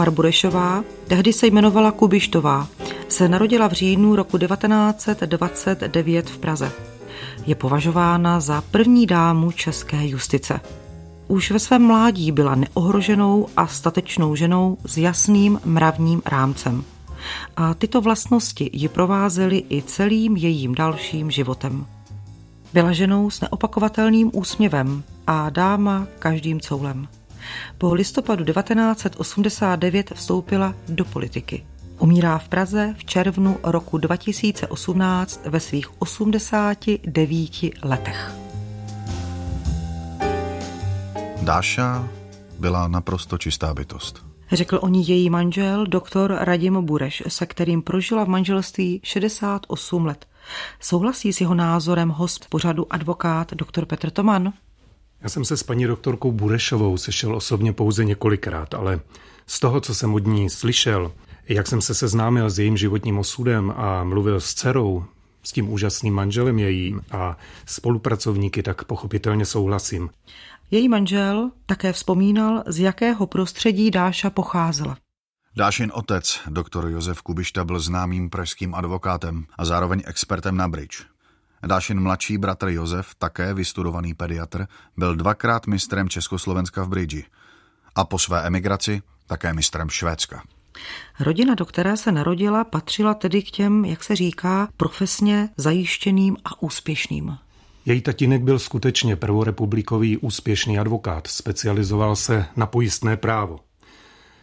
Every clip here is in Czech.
Dagmar Burešová, tehdy se jmenovala Kubištová, se narodila v říjnu roku 1929 v Praze. Je považována za první dámu české justice. Už ve svém mládí byla neohroženou a statečnou ženou s jasným mravním rámcem. A tyto vlastnosti ji provázely i celým jejím dalším životem. Byla ženou s neopakovatelným úsměvem a dáma každým coulem. Po listopadu 1989 vstoupila do politiky. Umírá v Praze v červnu roku 2018 ve svých 89 letech. Dáša byla naprosto čistá bytost. Řekl o ní její manžel, doktor Radim Bureš, se kterým prožila v manželství 68 let. Souhlasí s jeho názorem host pořadu advokát doktor Petr Toman? Já jsem se s paní doktorkou Burešovou sešel osobně pouze několikrát, ale z toho, co jsem od ní slyšel, jak jsem se seznámil s jejím životním osudem a mluvil s dcerou, s tím úžasným manželem jejím a spolupracovníky, tak pochopitelně souhlasím. Její manžel také vzpomínal, z jakého prostředí Dáša pocházela. Dášin otec, doktor Josef Kubišta, byl známým pražským advokátem a zároveň expertem na bridge. Dášin mladší bratr Josef, také vystudovaný pediatr, byl dvakrát mistrem Československa v bridži a po své emigraci také mistrem Švédska. Rodina, do které se narodila, patřila tedy k těm, jak se říká, profesně zajištěným a úspěšným. Její tatínek byl skutečně prvorepublikový úspěšný advokát, specializoval se na pojistné právo.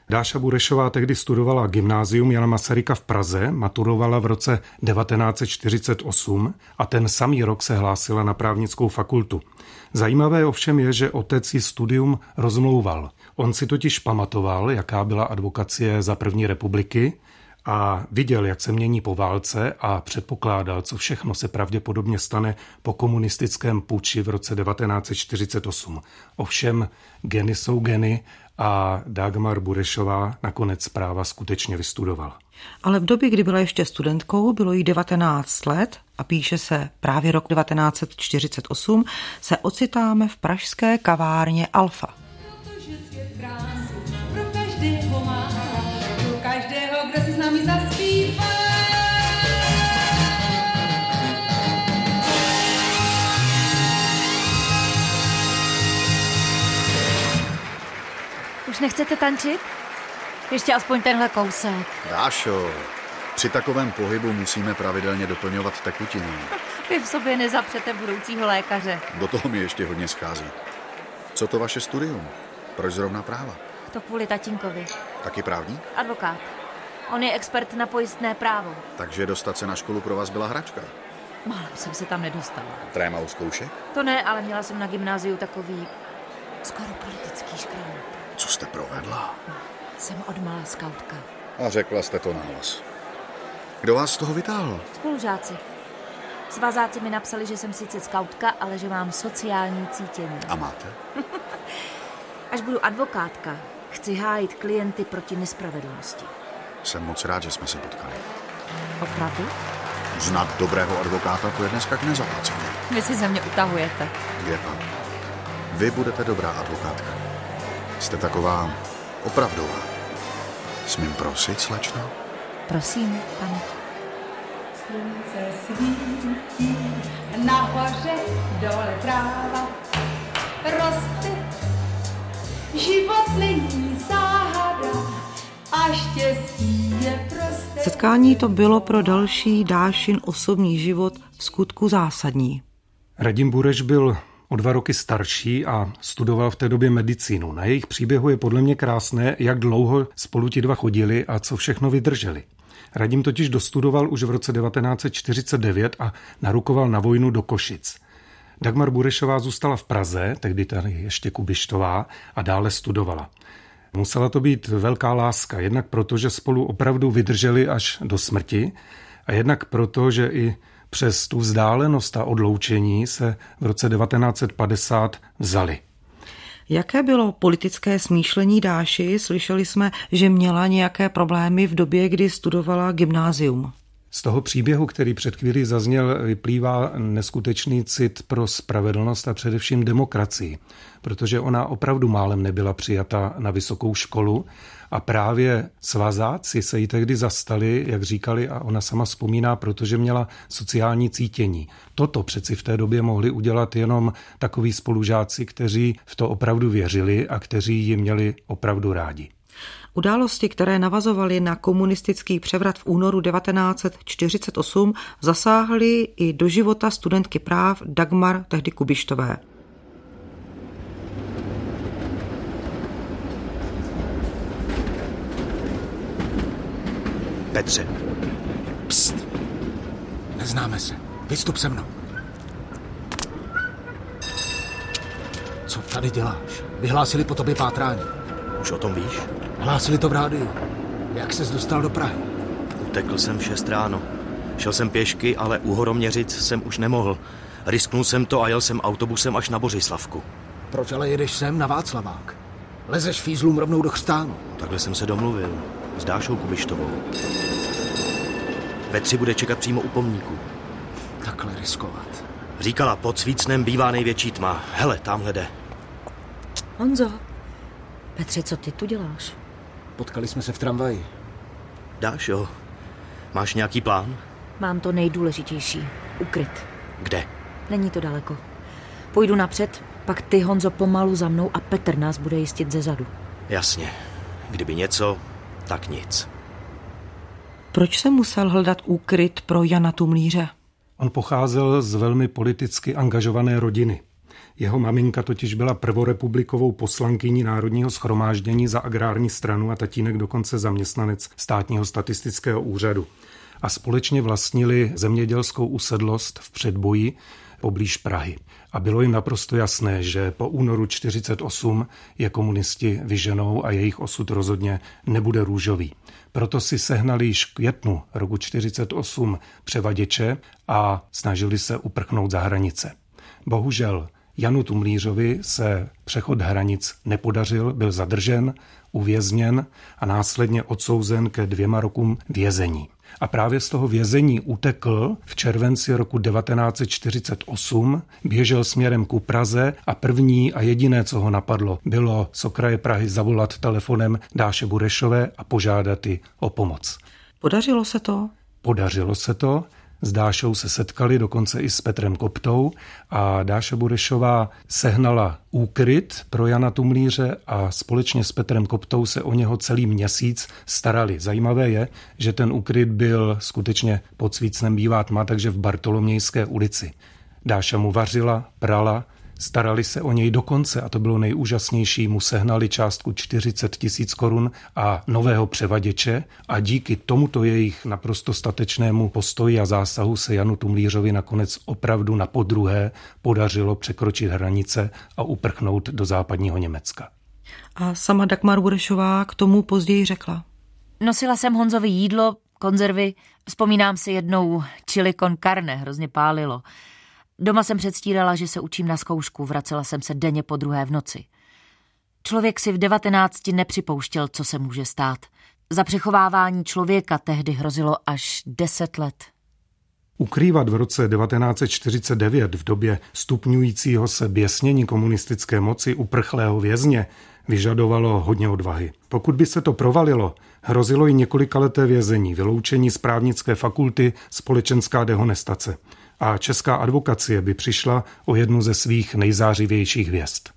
Dáša Burešová tehdy studovala gymnázium Jana Masaryka v Praze, maturovala v roce 1948 a ten samý rok se hlásila na právnickou fakultu. Zajímavé ovšem je, že otec ji studium rozmlouval. On si totiž pamatoval, jaká byla advokacie za první republiky a viděl, jak se mění po válce a předpokládal, co všechno se pravděpodobně stane po komunistickém puči v roce 1948. Ovšem, geny jsou geny a Dagmar Burešová nakonec práva skutečně vystudovala. Ale v době, kdy byla ještě studentkou, bylo jí 19 let a píše se právě rok 1948, se ocitáme v pražské kavárně Alfa. Už nechcete tančit? Ještě aspoň tenhle kousek. Dášo, při takovém pohybu musíme pravidelně doplňovat tekutiny. Vy v sobě nezapřete budoucího lékaře. Do toho mi ještě hodně schází. Co to vaše studium? Proč zrovna práva? To kvůli tatínkovi. Taky právník? Advokát. On je expert na pojistné právo. Takže dostat se na školu pro vás byla hračka? Málem jsem se tam nedostala. Tréma u zkoušek? To ne, ale měla jsem na gymnáziu takový skoro politický škráb. Co jste provedla? Jsem odmala skautka. A řekla jste to nahlas. Kdo vás z toho vytáhl? Spolužáci. Svazáci mi napsali, že jsem sice skautka, ale že mám sociální cítění. A máte? Až budu advokátka, chci hájit klienty proti nespravedlnosti. Jsem moc rád, že jsme se potkali. Opravdu? Znát dobrého advokáta to je dneska k nezaplacení. Vy si ze mě utahujete. Je pak. Vy budete dobrá advokátka. Jste taková opravdová. Smím prosit, slečno? Prosím, pane. Slunce svítí, nahoře dole tráva roste. Život není záhada a štěstí je prostě. Setkání to bylo pro další Dášin osobní život v skutku zásadní. Radim Bureš byl o dva roky starší a studoval v té době medicínu. Na jejich příběhu je podle mě krásné, jak dlouho spolu ti dva chodili a co všechno vydrželi. Radim totiž dostudoval už v roce 1949 a narukoval na vojnu do Košic. Dagmar Burešová zůstala v Praze, tehdy tady ještě Kubištová, a dále studovala. Musela to být velká láska, jednak proto, že spolu opravdu vydrželi až do smrti, a jednak proto, že i přes tu vzdálenost a odloučení se v roce 1950 vzali. Jaké bylo politické smýšlení Dáši? Slyšeli jsme, že měla nějaké problémy v době, kdy studovala gymnázium. Z toho příběhu, který před chvílí zazněl, vyplývá neskutečný cit pro spravedlnost a především demokracii, protože ona opravdu málem nebyla přijata na vysokou školu a právě svazáci se jí tehdy zastali, jak říkali, a ona sama vzpomíná, protože měla sociální cítění. Toto přeci v té době mohli udělat jenom takoví spolužáci, kteří v to opravdu věřili a kteří ji měli opravdu rádi. Události, které navazovaly na komunistický převrat v únoru 1948, zasáhly i do života studentky práv Dagmar tehdy Kubištové. Petře. Pst. Neznáme se. Vystup se mnou. Co tady děláš? Vyhlásili po tobě pátrání. Už o tom víš? Hlásili to v rádiu. Jak ses dostal do Prahy? Utekl jsem v 6 ráno. Šel jsem pěšky, ale u Horoměřic jsem už nemohl. Risknul jsem to a jel jsem autobusem až na Bořislavku. Proč ale jedeš sem na Václavák? Lezeš fízlům rovnou do chstánu. Takhle jsem se domluvil s Dášou Kubištovou. Ve tři bude čekat přímo u pomníku. Takhle riskovat. Říkala, pod svícnem bývá největší tma. Hele, tamhle jde. Honzo, Petře, co ty tu děláš? Potkali jsme se v tramvaji. Dáš jo. Máš nějaký plán? Mám to nejdůležitější. Ukryt. Kde? Není to daleko. Půjdu napřed, pak ty, Honzo, pomalu za mnou a Petr nás bude jistit ze zadu. Jasně. Kdyby něco, tak nic. Proč se musel hledat úkryt pro Jana Tumlíře? On pocházel z velmi politicky angažované rodiny. Jeho maminka totiž byla prvorepublikovou poslankyní Národního schromáždění za agrární stranu a tatínek dokonce zaměstnanec státního statistického úřadu. A společně vlastnili zemědělskou usedlost v předboji poblíž Prahy. A bylo jim naprosto jasné, že po únoru 48 je komunisti vyženou a jejich osud rozhodně nebude růžový. Proto si sehnali již květnu roku 48 převaděče a snažili se uprchnout za hranice. Bohužel Janu Tumlířovi se přechod hranic nepodařil, byl zadržen, uvězněn a následně odsouzen ke dvěma rokům vězení. A právě z toho vězení utekl v červenci roku 1948, běžel směrem ku Praze a první a jediné, co ho napadlo, bylo z okraje Prahy zavolat telefonem Dáše Burešové a požádat ji o pomoc. Podařilo se to? Podařilo se to s Dášou se setkali dokonce i s Petrem Koptou a Dáša Burešová sehnala úkryt pro Jana Tumlíře a společně s Petrem Koptou se o něho celý měsíc starali. Zajímavé je, že ten úkryt byl skutečně pod svícnem bývá tma, takže v Bartolomějské ulici. Dáša mu vařila, prala, Starali se o něj dokonce, a to bylo nejúžasnější, mu sehnali částku 40 tisíc korun a nového převaděče a díky tomuto jejich naprosto statečnému postoji a zásahu se Janu Tumlířovi nakonec opravdu na podruhé podařilo překročit hranice a uprchnout do západního Německa. A sama Dagmar Burešová k tomu později řekla. Nosila jsem Honzovi jídlo, konzervy, vzpomínám si jednou chili con carne, hrozně pálilo. Doma jsem předstírala, že se učím na zkoušku, vracela jsem se denně po druhé v noci. Člověk si v devatenácti nepřipouštěl, co se může stát. Za přechovávání člověka tehdy hrozilo až deset let. Ukrývat v roce 1949 v době stupňujícího se běsnění komunistické moci uprchlého vězně vyžadovalo hodně odvahy. Pokud by se to provalilo, hrozilo i několikaleté vězení, vyloučení z právnické fakulty, společenská dehonestace a česká advokacie by přišla o jednu ze svých nejzářivějších hvězd.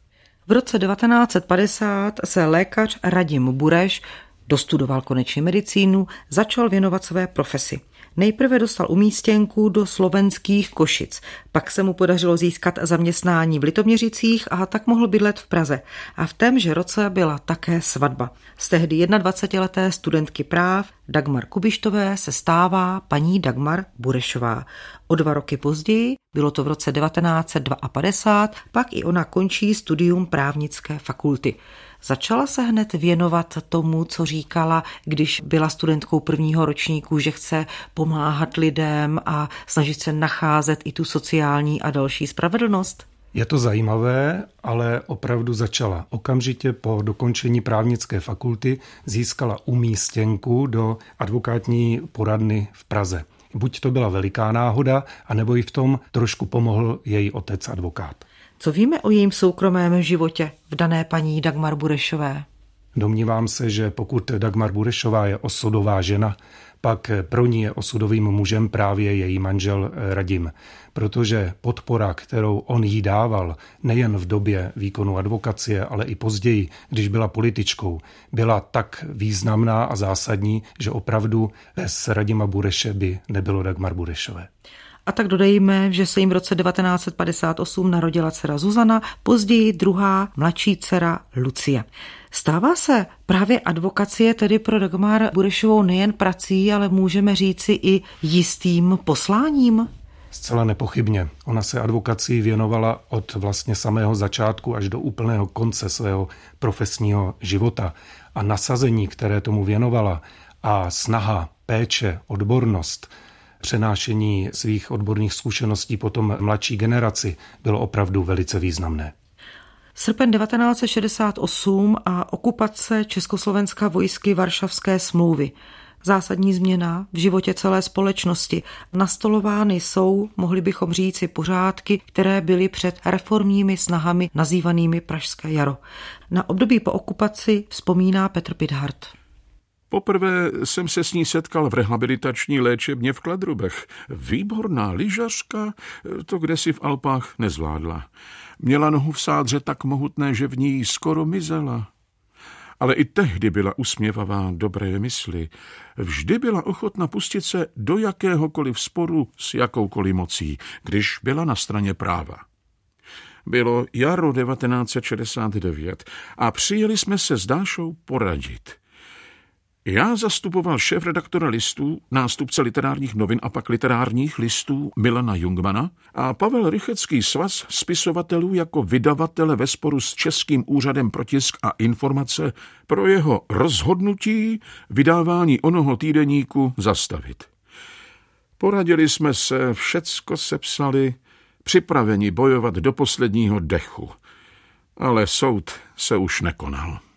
V roce 1950 se lékař Radim Bureš dostudoval konečně medicínu, začal věnovat své profesi. Nejprve dostal umístěnku do slovenských Košic, pak se mu podařilo získat zaměstnání v Litoměřicích a tak mohl bydlet v Praze. A v témže roce byla také svatba. Z tehdy 21-leté studentky práv Dagmar Kubištové se stává paní Dagmar Burešová. O dva roky později, bylo to v roce 1952, pak i ona končí studium právnické fakulty. Začala se hned věnovat tomu, co říkala, když byla studentkou prvního ročníku, že chce pomáhat lidem a snažit se nacházet i tu sociální a další spravedlnost? Je to zajímavé, ale opravdu začala. Okamžitě po dokončení právnické fakulty získala umístěnku do advokátní poradny v Praze. Buď to byla veliká náhoda, anebo i v tom trošku pomohl její otec advokát. Co víme o jejím soukromém životě v dané paní Dagmar Burešové? Domnívám se, že pokud Dagmar Burešová je osudová žena, pak pro ní je osudovým mužem právě její manžel Radim, protože podpora, kterou on jí dával, nejen v době výkonu advokacie, ale i později, když byla političkou, byla tak významná a zásadní, že opravdu bez Radima Bureše by nebylo Dagmar Burešové. A tak dodejme, že se jim v roce 1958 narodila dcera Zuzana, později druhá mladší dcera Lucie. Stává se právě advokacie tedy pro Dagmar Burešovou nejen prací, ale můžeme říci i jistým posláním? Zcela nepochybně. Ona se advokací věnovala od vlastně samého začátku až do úplného konce svého profesního života. A nasazení, které tomu věnovala, a snaha, péče, odbornost, přenášení svých odborných zkušeností potom mladší generaci bylo opravdu velice významné. Srpen 1968 a okupace Československa vojsky Varšavské smlouvy. Zásadní změna v životě celé společnosti. Nastolovány jsou, mohli bychom říci, pořádky, které byly před reformními snahami nazývanými Pražské jaro. Na období po okupaci vzpomíná Petr Pidhart. Poprvé jsem se s ní setkal v rehabilitační léčebně v Kladrubech. Výborná lyžařka, to kde si v Alpách nezvládla. Měla nohu v sádře tak mohutné, že v ní skoro mizela. Ale i tehdy byla usměvavá dobré mysli. Vždy byla ochotna pustit se do jakéhokoliv sporu s jakoukoliv mocí, když byla na straně práva. Bylo jaro 1969 a přijeli jsme se s Dášou poradit – já zastupoval šéf-redaktora listů, nástupce literárních novin a pak literárních listů Milana Jungmana a Pavel Rychecký svaz spisovatelů jako vydavatele ve sporu s Českým úřadem pro tisk a informace pro jeho rozhodnutí vydávání onoho týdeníku zastavit. Poradili jsme se, všecko sepsali, připraveni bojovat do posledního dechu. Ale soud se už nekonal.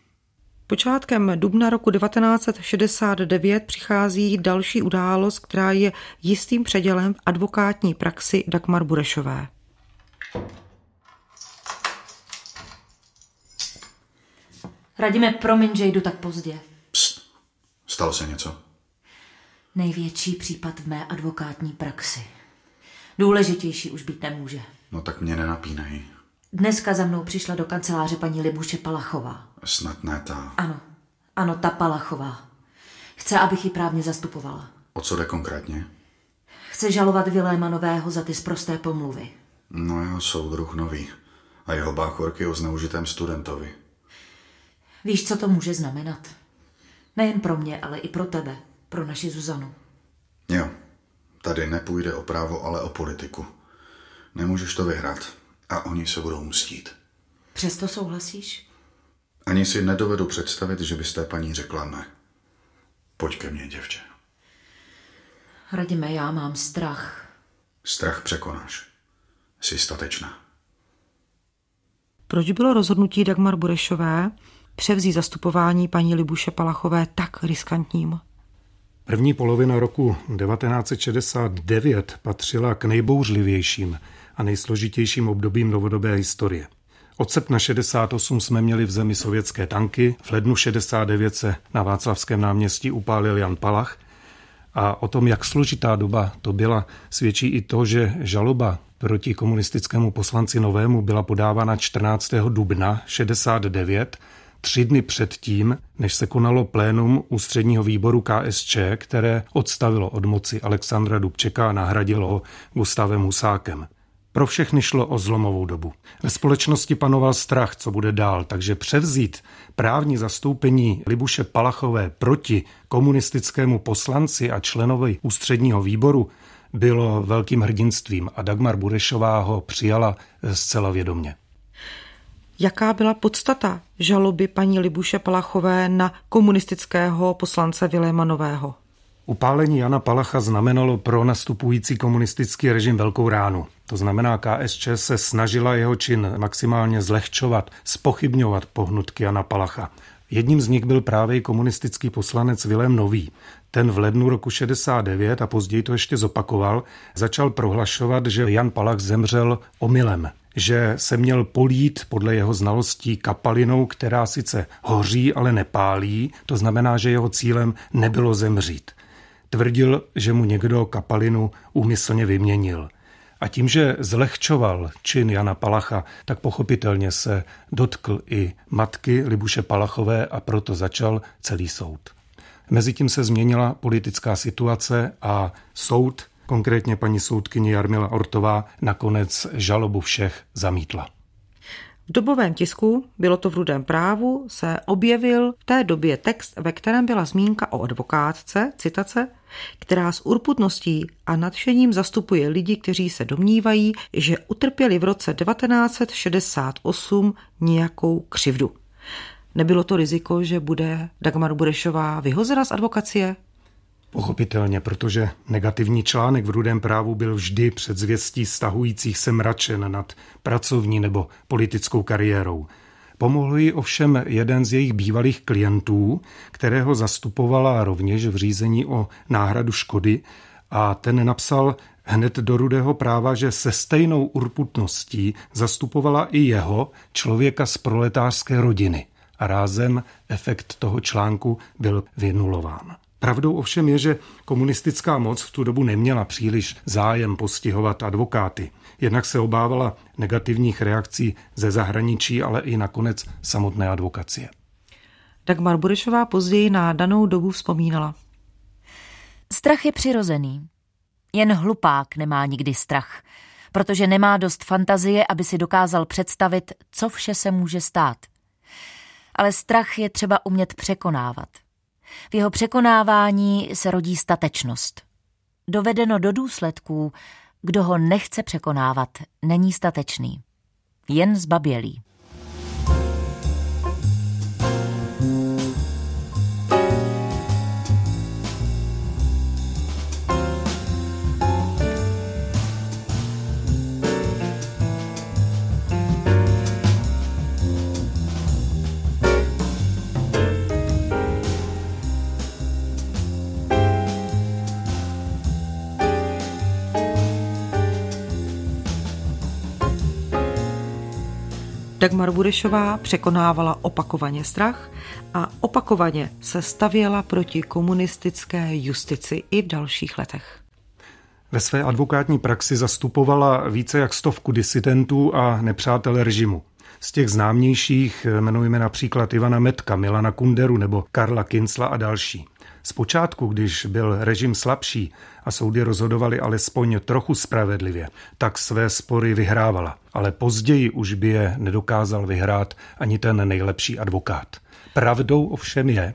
Počátkem dubna roku 1969 přichází další událost, která je jistým předělem v advokátní praxi Dagmar Burešové. Radíme, promiň, že jdu tak pozdě. Psst, stalo se něco? Největší případ v mé advokátní praxi. Důležitější už být nemůže. No tak mě nenapínej. Dneska za mnou přišla do kanceláře paní Libuše Palachová. Snad ne ta. Ano, ano, ta Palachová. Chce, abych ji právně zastupovala. O co jde konkrétně? Chce žalovat Viléma Nového za ty sprosté pomluvy. No jeho soudruh nový. A jeho báchorky o zneužitém studentovi. Víš, co to může znamenat? Nejen pro mě, ale i pro tebe, pro naši Zuzanu. Jo, tady nepůjde o právo, ale o politiku. Nemůžeš to vyhrát a oni se budou mstít. Přesto souhlasíš? Ani si nedovedu představit, že byste paní řekla ne. Pojď ke mně, děvče. Radíme, já mám strach. Strach překonáš. Jsi statečná. Proč bylo rozhodnutí Dagmar Burešové převzít zastupování paní Libuše Palachové tak riskantním? První polovina roku 1969 patřila k nejbouřlivějším a nejsložitějším obdobím novodobé historie. Od srpna 68 jsme měli v zemi sovětské tanky, v lednu 69 se na Václavském náměstí upálil Jan Palach a o tom, jak složitá doba to byla, svědčí i to, že žaloba proti komunistickému poslanci Novému byla podávána 14. dubna 69, tři dny předtím, než se konalo plénum ústředního výboru KSČ, které odstavilo od moci Alexandra Dubčeka a nahradilo ho Gustavem Husákem. Pro všechny šlo o zlomovou dobu. Ve společnosti panoval strach, co bude dál, takže převzít právní zastoupení Libuše Palachové proti komunistickému poslanci a členovi ústředního výboru bylo velkým hrdinstvím a Dagmar Burešová ho přijala zcela vědomně. Jaká byla podstata žaloby paní Libuše Palachové na komunistického poslance Viléma Nového? Upálení Jana Palacha znamenalo pro nastupující komunistický režim velkou ránu. To znamená, KSČ se snažila jeho čin maximálně zlehčovat, spochybňovat pohnutky Jana Palacha. Jedním z nich byl právě komunistický poslanec Vilém Nový. Ten v lednu roku 69 a později to ještě zopakoval, začal prohlašovat, že Jan Palach zemřel omylem, že se měl polít podle jeho znalostí kapalinou, která sice hoří, ale nepálí, to znamená, že jeho cílem nebylo zemřít. Tvrdil, že mu někdo kapalinu úmyslně vyměnil. A tím, že zlehčoval čin Jana Palacha, tak pochopitelně se dotkl i matky Libuše Palachové a proto začal celý soud. Mezitím se změnila politická situace a soud, konkrétně paní soudkyně Jarmila Ortová, nakonec žalobu všech zamítla. Dobovém tisku, bylo to v Rudém právu, se objevil v té době text, ve kterém byla zmínka o advokátce, citace, která s urputností a nadšením zastupuje lidi, kteří se domnívají, že utrpěli v roce 1968 nějakou křivdu. Nebylo to riziko, že bude Dagmar Burešová vyhozena z advokacie? Pochopitelně, protože negativní článek v Rudém právu byl vždy před zvěstí stahujících se mračen nad pracovní nebo politickou kariérou. Pomohl jí ovšem jeden z jejich bývalých klientů, kterého zastupovala rovněž v řízení o náhradu škody a ten napsal hned do Rudého práva, že se stejnou urputností zastupovala i jeho, člověka z proletářské rodiny a rázem efekt toho článku byl vynulován. Pravdou ovšem je, že komunistická moc v tu dobu neměla příliš zájem postihovat advokáty. Jednak se obávala negativních reakcí ze zahraničí, ale i nakonec samotné advokacie. Dagmar Burešová později na danou dobu vzpomínala. Strach je přirozený. Jen hlupák nemá nikdy strach, protože nemá dost fantazie, aby si dokázal představit, co vše se může stát. Ale strach je třeba umět překonávat. V jeho překonávání se rodí statečnost. Dovedeno do důsledků, kdo ho nechce překonávat, není statečný. Jen zbabělý. Dagmar Burešová překonávala opakovaně strach a opakovaně se stavěla proti komunistické justici i v dalších letech. Ve své advokátní praxi zastupovala více jak stovku disidentů a nepřátel režimu. Z těch známějších jmenujeme například Ivana Metka, Milana Kunderu nebo Karla Kincla a další. Zpočátku, když byl režim slabší a soudy rozhodovaly alespoň trochu spravedlivě, tak své spory vyhrávala. Ale později už by je nedokázal vyhrát ani ten nejlepší advokát. Pravdou ovšem je,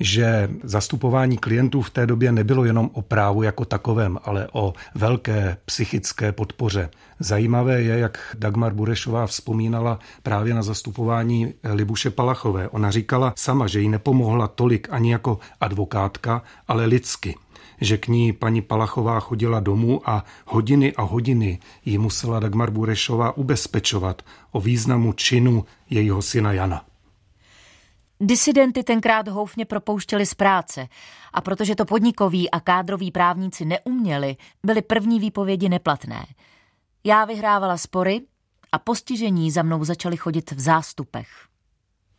že zastupování klientů v té době nebylo jenom o právu jako takovém, ale o velké psychické podpoře. Zajímavé je, jak Dagmar Burešová vzpomínala právě na zastupování Libuše Palachové. Ona říkala sama, že jí nepomohla tolik ani jako advokátka, ale lidsky že k ní paní Palachová chodila domů a hodiny a hodiny jí musela Dagmar Burešová ubezpečovat o významu činu jejího syna Jana. Disidenty tenkrát houfně propouštěli z práce a protože to podnikoví a kádroví právníci neuměli, byly první výpovědi neplatné. Já vyhrávala spory a postižení za mnou začali chodit v zástupech.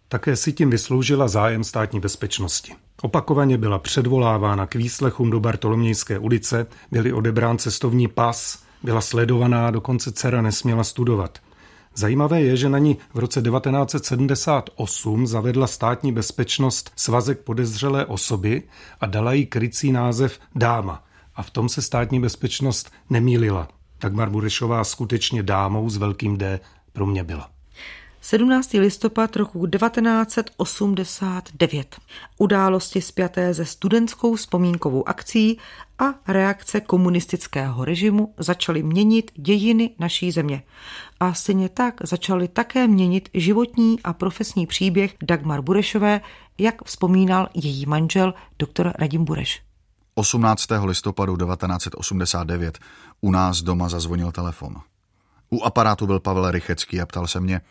Také si tím vysloužila zájem státní bezpečnosti. Opakovaně byla předvolávána k výslechům do Bartolomějské ulice, byly odebrán cestovní pas, byla sledovaná, dokonce dcera nesměla studovat. Zajímavé je, že na ní v roce 1978 zavedla státní bezpečnost svazek podezřelé osoby a dala jí krycí název dáma. A v tom se státní bezpečnost nemýlila. Dagmar Burešová skutečně dámou s velkým D pro mě byla. 17. listopad roku 1989. Události spjaté se studentskou vzpomínkovou akcí a reakce komunistického režimu začaly měnit dějiny naší země. A stejně tak začaly také měnit životní a profesní příběh Dagmar Burešové, jak vzpomínal její manžel doktor Radim Bureš. 18. listopadu 1989 u nás doma zazvonil telefon. U aparátu byl Pavel Rychecký a ptal se mě,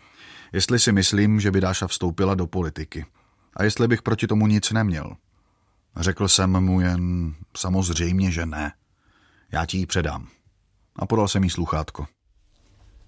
jestli si myslím, že by Dáša vstoupila do politiky a jestli bych proti tomu nic neměl. Řekl jsem mu jen samozřejmě, že ne. Já ti ji předám. A podal jsem jí sluchátko.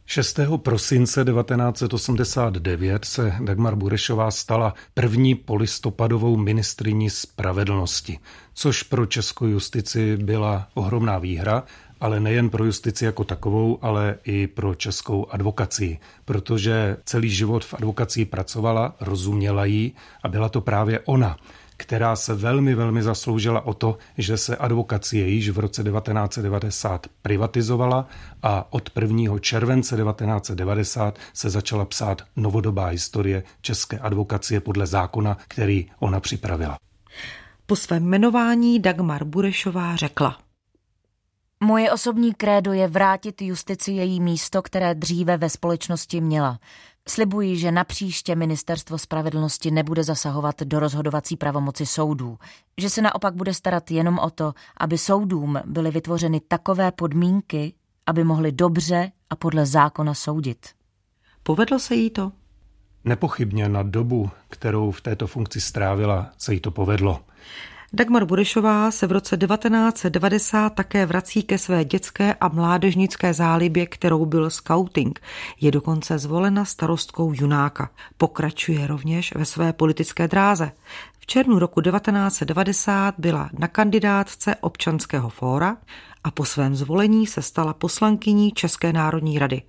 6. prosince 1989 se Dagmar Burešová stala první polistopadovou ministriní spravedlnosti, což pro českou justici byla ohromná výhra, ale nejen pro justici jako takovou, ale i pro českou advokaci, protože celý život v advokaci pracovala, rozuměla jí a byla to právě ona, která se velmi, velmi zasloužila o to, že se advokacie již v roce 1990 privatizovala a od 1. července 1990 se začala psát novodobá historie české advokacie podle zákona, který ona připravila. Po svém jmenování Dagmar Burešová řekla. Moje osobní krédo je vrátit justici její místo, které dříve ve společnosti měla. Slibuji, že na příště ministerstvo spravedlnosti nebude zasahovat do rozhodovací pravomoci soudů, že se naopak bude starat jenom o to, aby soudům byly vytvořeny takové podmínky, aby mohli dobře a podle zákona soudit. Povedlo se jí to? Nepochybně na dobu, kterou v této funkci strávila, se jí to povedlo. Dagmar Burešová se v roce 1990 také vrací ke své dětské a mládežnické zálibě, kterou byl scouting. Je dokonce zvolena starostkou Junáka. Pokračuje rovněž ve své politické dráze. V červnu roku 1990 byla na kandidátce občanského fóra a po svém zvolení se stala poslankyní České národní rady.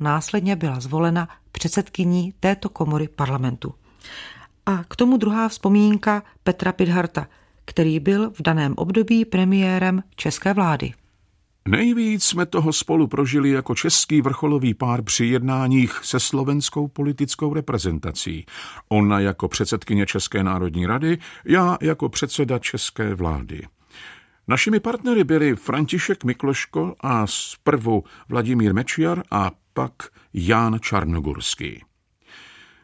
Následně byla zvolena předsedkyní této komory parlamentu. A k tomu druhá vzpomínka Petra Pidharta – který byl v daném období premiérem české vlády. Nejvíc jsme toho spolu prožili jako český vrcholový pár při jednáních se slovenskou politickou reprezentací. Ona jako předsedkyně České národní rady, já jako předseda české vlády. Našimi partnery byli František Mikloško a zprvu Vladimír Mečiar a pak Jan Čarnogurský.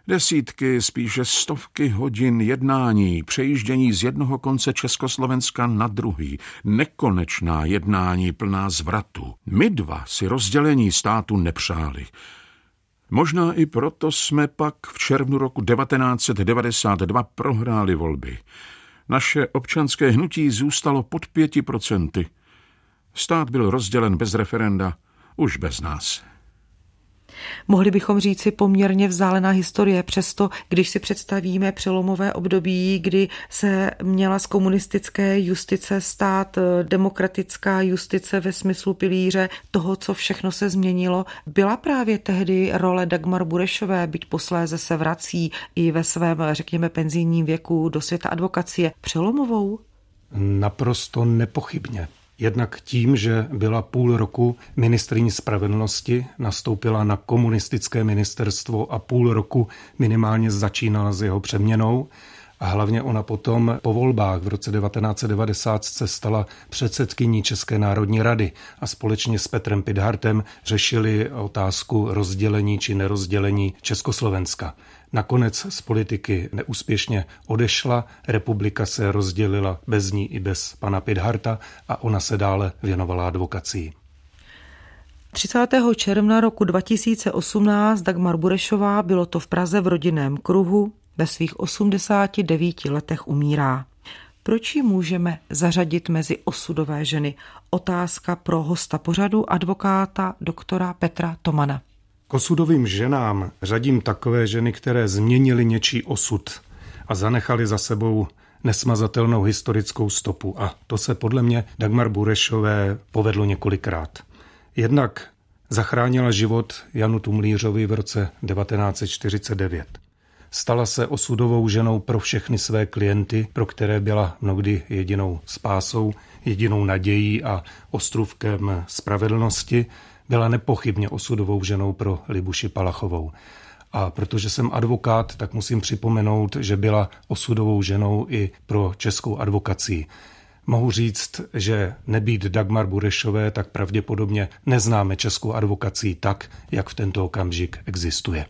Desítky, spíše stovky hodin jednání, přejíždění z jednoho konce Československa na druhý, nekonečná jednání plná zvratu. My dva si rozdělení státu nepřáli. Možná i proto jsme pak v červnu roku 1992 prohráli volby. Naše občanské hnutí zůstalo pod pěti procenty. Stát byl rozdělen bez referenda, už bez nás. Mohli bychom říci poměrně vzdálená historie, přesto když si představíme přelomové období, kdy se měla z komunistické justice stát eh, demokratická justice ve smyslu pilíře toho, co všechno se změnilo, byla právě tehdy role Dagmar Burešové, byť posléze se vrací i ve svém, řekněme, penzijním věku do světa advokacie, přelomovou? Naprosto nepochybně. Jednak tím, že byla půl roku ministriní spravedlnosti, nastoupila na komunistické ministerstvo a půl roku minimálně začínala s jeho přeměnou. A hlavně ona potom po volbách v roce 1990 se stala předsedkyní České národní rady a společně s Petrem Pidhartem řešili otázku rozdělení či nerozdělení Československa. Nakonec z politiky neúspěšně odešla, republika se rozdělila bez ní i bez pana Pidharta a ona se dále věnovala advokacii. 30. června roku 2018 Dagmar Burešová, bylo to v Praze v rodinném kruhu, ve svých 89 letech umírá. Proč ji můžeme zařadit mezi osudové ženy? Otázka pro hosta pořadu advokáta doktora Petra Tomana. K osudovým ženám řadím takové ženy, které změnily něčí osud a zanechali za sebou nesmazatelnou historickou stopu. A to se podle mě Dagmar Burešové povedlo několikrát. Jednak zachránila život Janu Tumlířovi v roce 1949. Stala se osudovou ženou pro všechny své klienty, pro které byla mnohdy jedinou spásou, jedinou nadějí a ostrůvkem spravedlnosti, byla nepochybně osudovou ženou pro Libuši Palachovou. A protože jsem advokát, tak musím připomenout, že byla osudovou ženou i pro českou advokací. Mohu říct, že nebýt Dagmar Burešové, tak pravděpodobně neznáme českou advokací tak, jak v tento okamžik existuje.